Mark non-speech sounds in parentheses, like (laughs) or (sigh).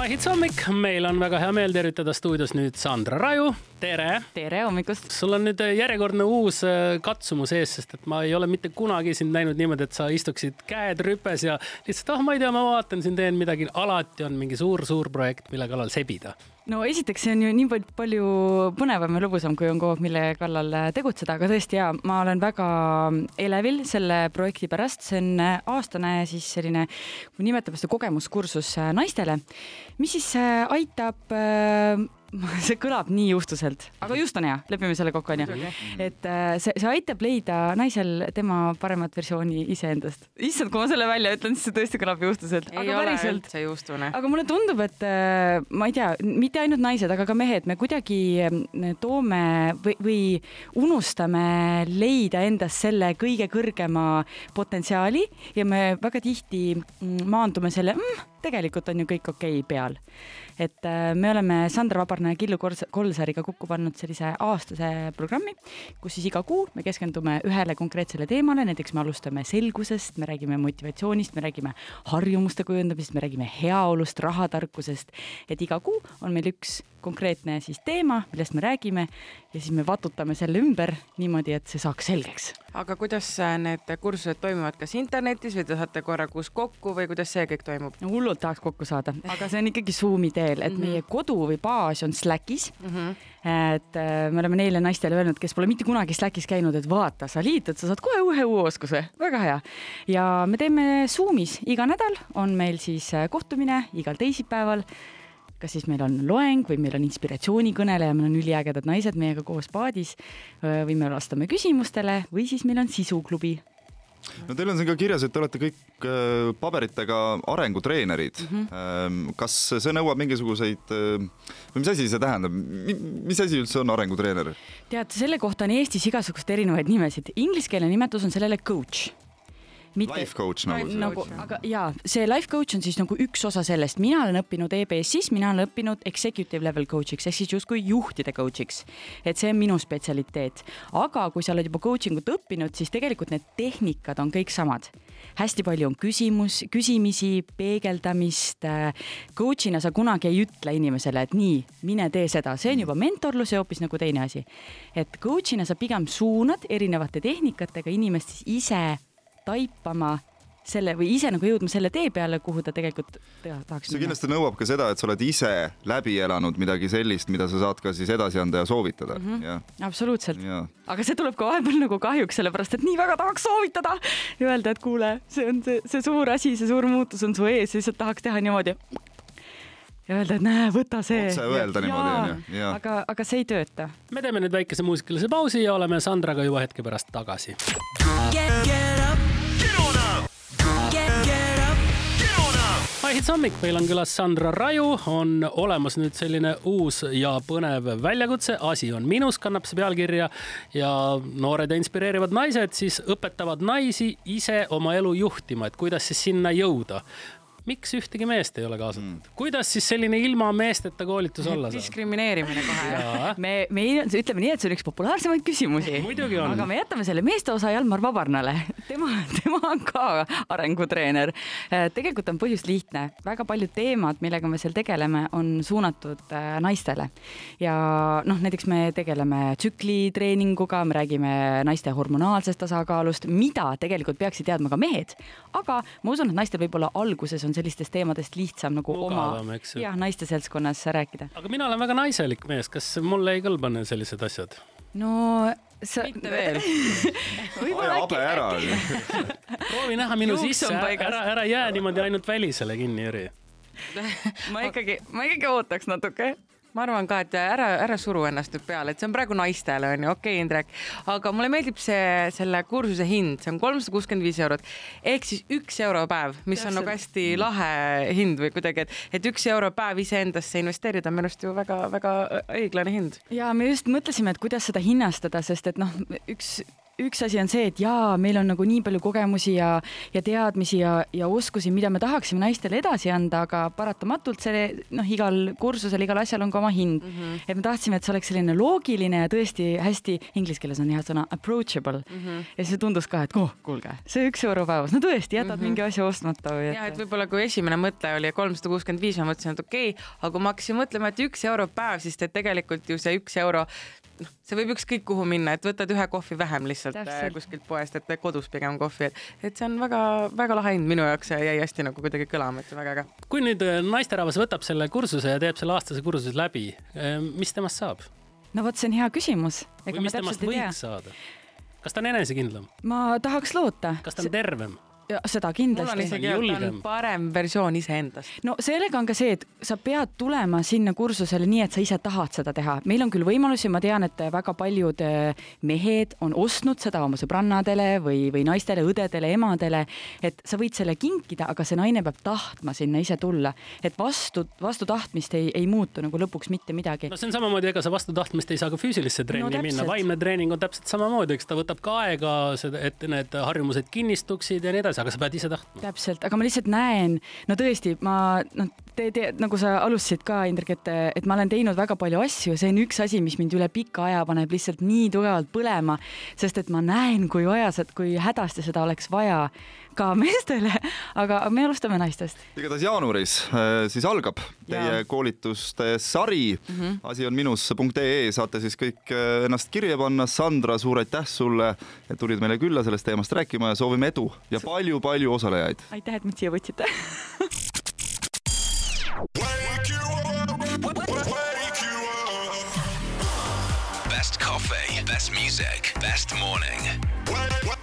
Mahits hommik, meil on väga hea meel tervitada stuudios nüüd Sandra Raju, tere. tere hommikust. sul on nüüd järjekordne uus äh, katsumus ees, sest et ma ei ole mitte kunagi sind näinud niimoodi, et sa istuksid käed rüpes ja lihtsalt, oh, ma ei tea, ma vaatan siin, teen midagi. alati on mingi suur-suur projekt, mille kallal sebida no esiteks, see on ju nii palju põnevam ja lõbusam, kui on kogu aeg, mille kallal tegutseda, aga tõesti ja ma olen väga elevil selle projekti pärast, see on aastane siis selline, nimetame seda kogemuskursus naistele, mis siis aitab (laughs) see kõlab nii juhtuselt, aga just on hea, lepime selle kokku, onju. et äh, see, see aitab leida naisel tema paremat versiooni iseendast. issand, kui ma selle välja ütlen, siis see tõesti kõlab juhtuselt. ei ole päriselt. üldse juustune. aga mulle tundub, et äh, ma ei tea, mitte ainult naised, aga ka mehed, me kuidagi äh, toome või, või unustame leida endas selle kõige kõrgema potentsiaali ja me väga tihti mm, maandume selle mm,, tegelikult on ju kõik okei okay peal et me oleme Sandra Vabarna ja Killu Kolsariga kokku pannud sellise aastase programmi, kus siis iga kuu me keskendume ühele konkreetsele teemale, näiteks me alustame selgusest, me räägime motivatsioonist, me räägime harjumuste kujundamisest, me räägime heaolust, rahatarkusest, et iga kuu on meil üks konkreetne siis teema, millest me räägime ja siis me vatutame selle ümber niimoodi, et see saaks selgeks. Aga kuidas äh, need kursused toimuvad, kas internetis või te saate korra kuus kokku või kuidas see kõik toimub? hullult tahaks kokku saada, (laughs) aga see on ikkagi Zoomi teel, et mm -hmm. meie kodu või baas on Slackis mm. -hmm. et äh, me oleme neile naistele öelnud, kes pole mitte kunagi Slackis käinud, et vaata, sa liitud, sa saad kohe ühe uue oskuse, väga hea. ja me teeme Zoomis iga nädal on meil siis äh, kohtumine igal teisipäeval kas siis meil on loeng või meil on inspiratsioonikõneleja, meil on üliägedad naised meiega koos paadis või me vastame küsimustele või siis meil on sisuklubi no teil on siin ka kirjas, et te olete kõik paberitega arengutreenerid mm. -hmm. kas see nõuab mingisuguseid või mis asi see tähendab, mis asi üldse on arengutreener? tead, selle kohta on Eestis igasuguseid erinevaid nimesid, ingliskeelne nimetus on sellele coach mitte. Life coach nagu. nagu, aga jaa, see life coach on siis nagu üks osa sellest, mina olen õppinud EBS-is, mina olen õppinud executive level coach'iks ehk siis justkui juhtide coach'iks. et see on minu spetsialiteet, aga kui sa oled juba coaching ut õppinud, siis tegelikult need tehnikad on kõik samad hästi palju on küsimus, küsimisi, peegeldamist. Äh, coach'ina sa kunagi ei ütle inimesele, et nii, mine tee seda, see on juba mentorlus ja hoopis nagu teine asi. et coach'ina sa pigem suunad erinevate tehnikatega inimest siis ise taipama selle või ise nagu jõudma selle tee peale, kuhu ta tegelikult tahaks see kindlasti nõuab ka seda, et sa oled ise läbi elanud midagi sellist, mida sa saad ka siis edasi anda ja soovitada mm. -hmm. Ja. absoluutselt. aga see tuleb ka vahepeal nagu kahjuks, sellepärast et nii väga tahaks soovitada ja öelda, et kuule, see on see, see suur asi, see suur muutus on su ees, lihtsalt tahaks teha niimoodi ja öelda, et näe, võta see. otse öelda niimoodi onju. aga, aga see ei tööta. me teeme nüüd väikese muusikalise pausi ja oleme Sandraga juba hetke pärast tagasi. Hits hommik, meil on külas Sandra Raju, on olemas nüüd selline uus ja põnev väljakutse, asi on minus, kannab see pealkirja ja noored ja inspireerivad naised siis õpetavad naisi ise oma elu juhtima, et kuidas siis sinna jõuda miks ühtegi meest ei ole kaasatud mm.? kuidas siis selline ilma meesteta koolitus olla saab? diskrimineerimine kohe. me, me ütleme nii, et see on üks populaarsemaid küsimusi. aga me jätame selle meeste osa Jalmar Vabarnale. tema, tema on ka arengutreener. Äh, tegelikult on põhjus lihtne, väga paljud teemad, millega me seal tegeleme, on suunatud äh, naistele. ja noh, näiteks me tegeleme tsüklitreeninguga, me räägime naiste hormonaalsest tasakaalust, mida tegelikult peaksid teadma ka mehed. aga ma usun, et naistel võib-olla alguses on on sellistest teemadest lihtsam nagu Mugavam, oma jah, naiste seltskonnas rääkida. aga mina olen väga naiselik mees, kas mulle ei kõlba sellised asjad? no sa. mitte veel. (laughs) Aja habe ära (laughs) proovi näha minu sisse, ära, ära jää niimoodi ainult välisele kinni, Jüri. (laughs) Ma ikkagi, ma ikkagi ootaks natuke ma arvan ka, et ära, ära suru ennast nüüd peale, et see on praegu naistele on ju, okei okay,, Indrek, aga mulle meeldib see, selle kursuse hind, see on kolmsada kuuskümmend viis eurot. Ehk siis üks euro päev, mis Täpselt. on nagu hästi lahe hind või kuidagi, et, et üks euro päev iseendasse investeerida on minu arust ju väga-väga õiglane hind. ja me just mõtlesime, et kuidas seda hinnastada, sest et noh, üks üks asi on see, et jaa, meil on nagu nii palju kogemusi ja, ja teadmisi ja, ja oskusi, mida me tahaksime naistele edasi anda, aga paratamatult see noh, igal kursusel, igal asjal on ka oma hind mm. -hmm. et me tahtsime, et see oleks selline loogiline ja tõesti hästi, inglise keeles on hea sõna approachable mm. -hmm. ja siis tundus ka, et oh, kuulge, see üks euro päevas, no tõesti, jätad mm -hmm. mingi asja ostmata või et.... ja, et võib-olla kui esimene mõte oli kolmsada kuuskümmend viis, ma mõtlesin, et okei okay,, aga kui ma hakkasin mõtlema, et üks euro päev, siis et tegelikult ju see üks euro noh, see võib ükskõik kuhu minna, et võtad ühe kohvi vähem lihtsalt äh, Täpselt. kuskilt poest, et kodus pigem kohvi, et, et see on väga-väga lahe hind minu jaoks jäi hästi nagu kuidagi kõlama, et väga äge. kui nüüd äh, naisterahvas võtab selle kursuse ja teeb selle aastase kursuse läbi, äh, mis temast saab? no vot, see on hea küsimus. või mis temast võiks saada? kas ta on enesekindlam? ma tahaks loota. kas ta on tervem? Seda kindlasti. parem versioon iseendast. no sellega on ka see, et sa pead tulema sinna kursusele nii, et sa ise tahad seda teha. meil on küll võimalusi, ma tean, et väga paljud eh, mehed on ostnud seda oma sõbrannadele või, või naistele, õdedele, emadele, et sa võid selle kinkida, aga see naine peab tahtma sinna ise tulla. et vastu, vastu tahtmist ei, ei muutu nagu lõpuks mitte midagi. no see on samamoodi, ega sa vastu tahtmist ei saa ka füüsilisse trenni no, minna, vaimne treening on täpselt samamoodi, eks ta võtab ka aega, et need harjumused kinnistuksid ja nii edasi aga sa pead ise tahtma. täpselt, aga ma lihtsalt näen, no tõesti, ma noh, te, te nagu sa alustasid ka, Indrek, et, et ma olen teinud väga palju asju, see on üks asi, mis mind üle pika aja paneb lihtsalt nii tugevalt põlema, sest et ma näen, kui vajas, et kui hädasti seda oleks vaja ka (laughs) meestele, aga me alustame naistest. igatahes jaanuaris äh, siis algab teie ja. koolituste sari mm. -hmm. asi on minus.ee, saate siis kõik äh, ennast kirja panna. Sandra, suur aitäh sulle, et tulid meile külla sellest teemast rääkima ja soovime edu ja palju-palju osalejaid. aitäh, et mind siia võtsite Best coffee, best music, best morning.